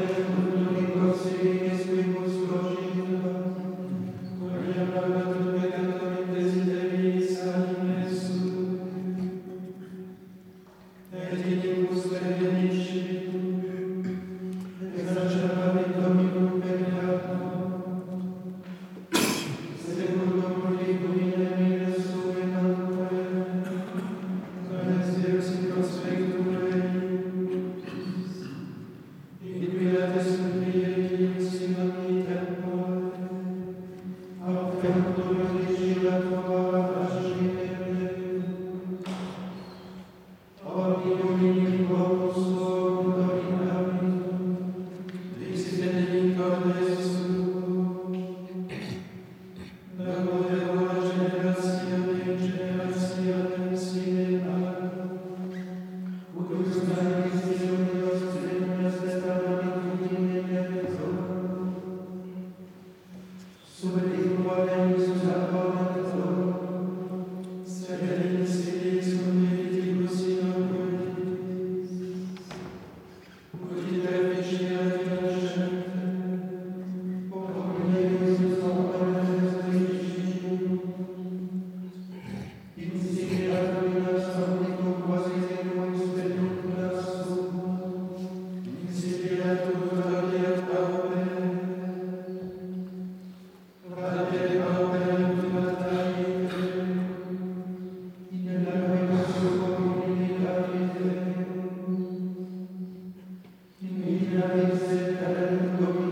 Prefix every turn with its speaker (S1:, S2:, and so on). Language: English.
S1: Amen. Maria,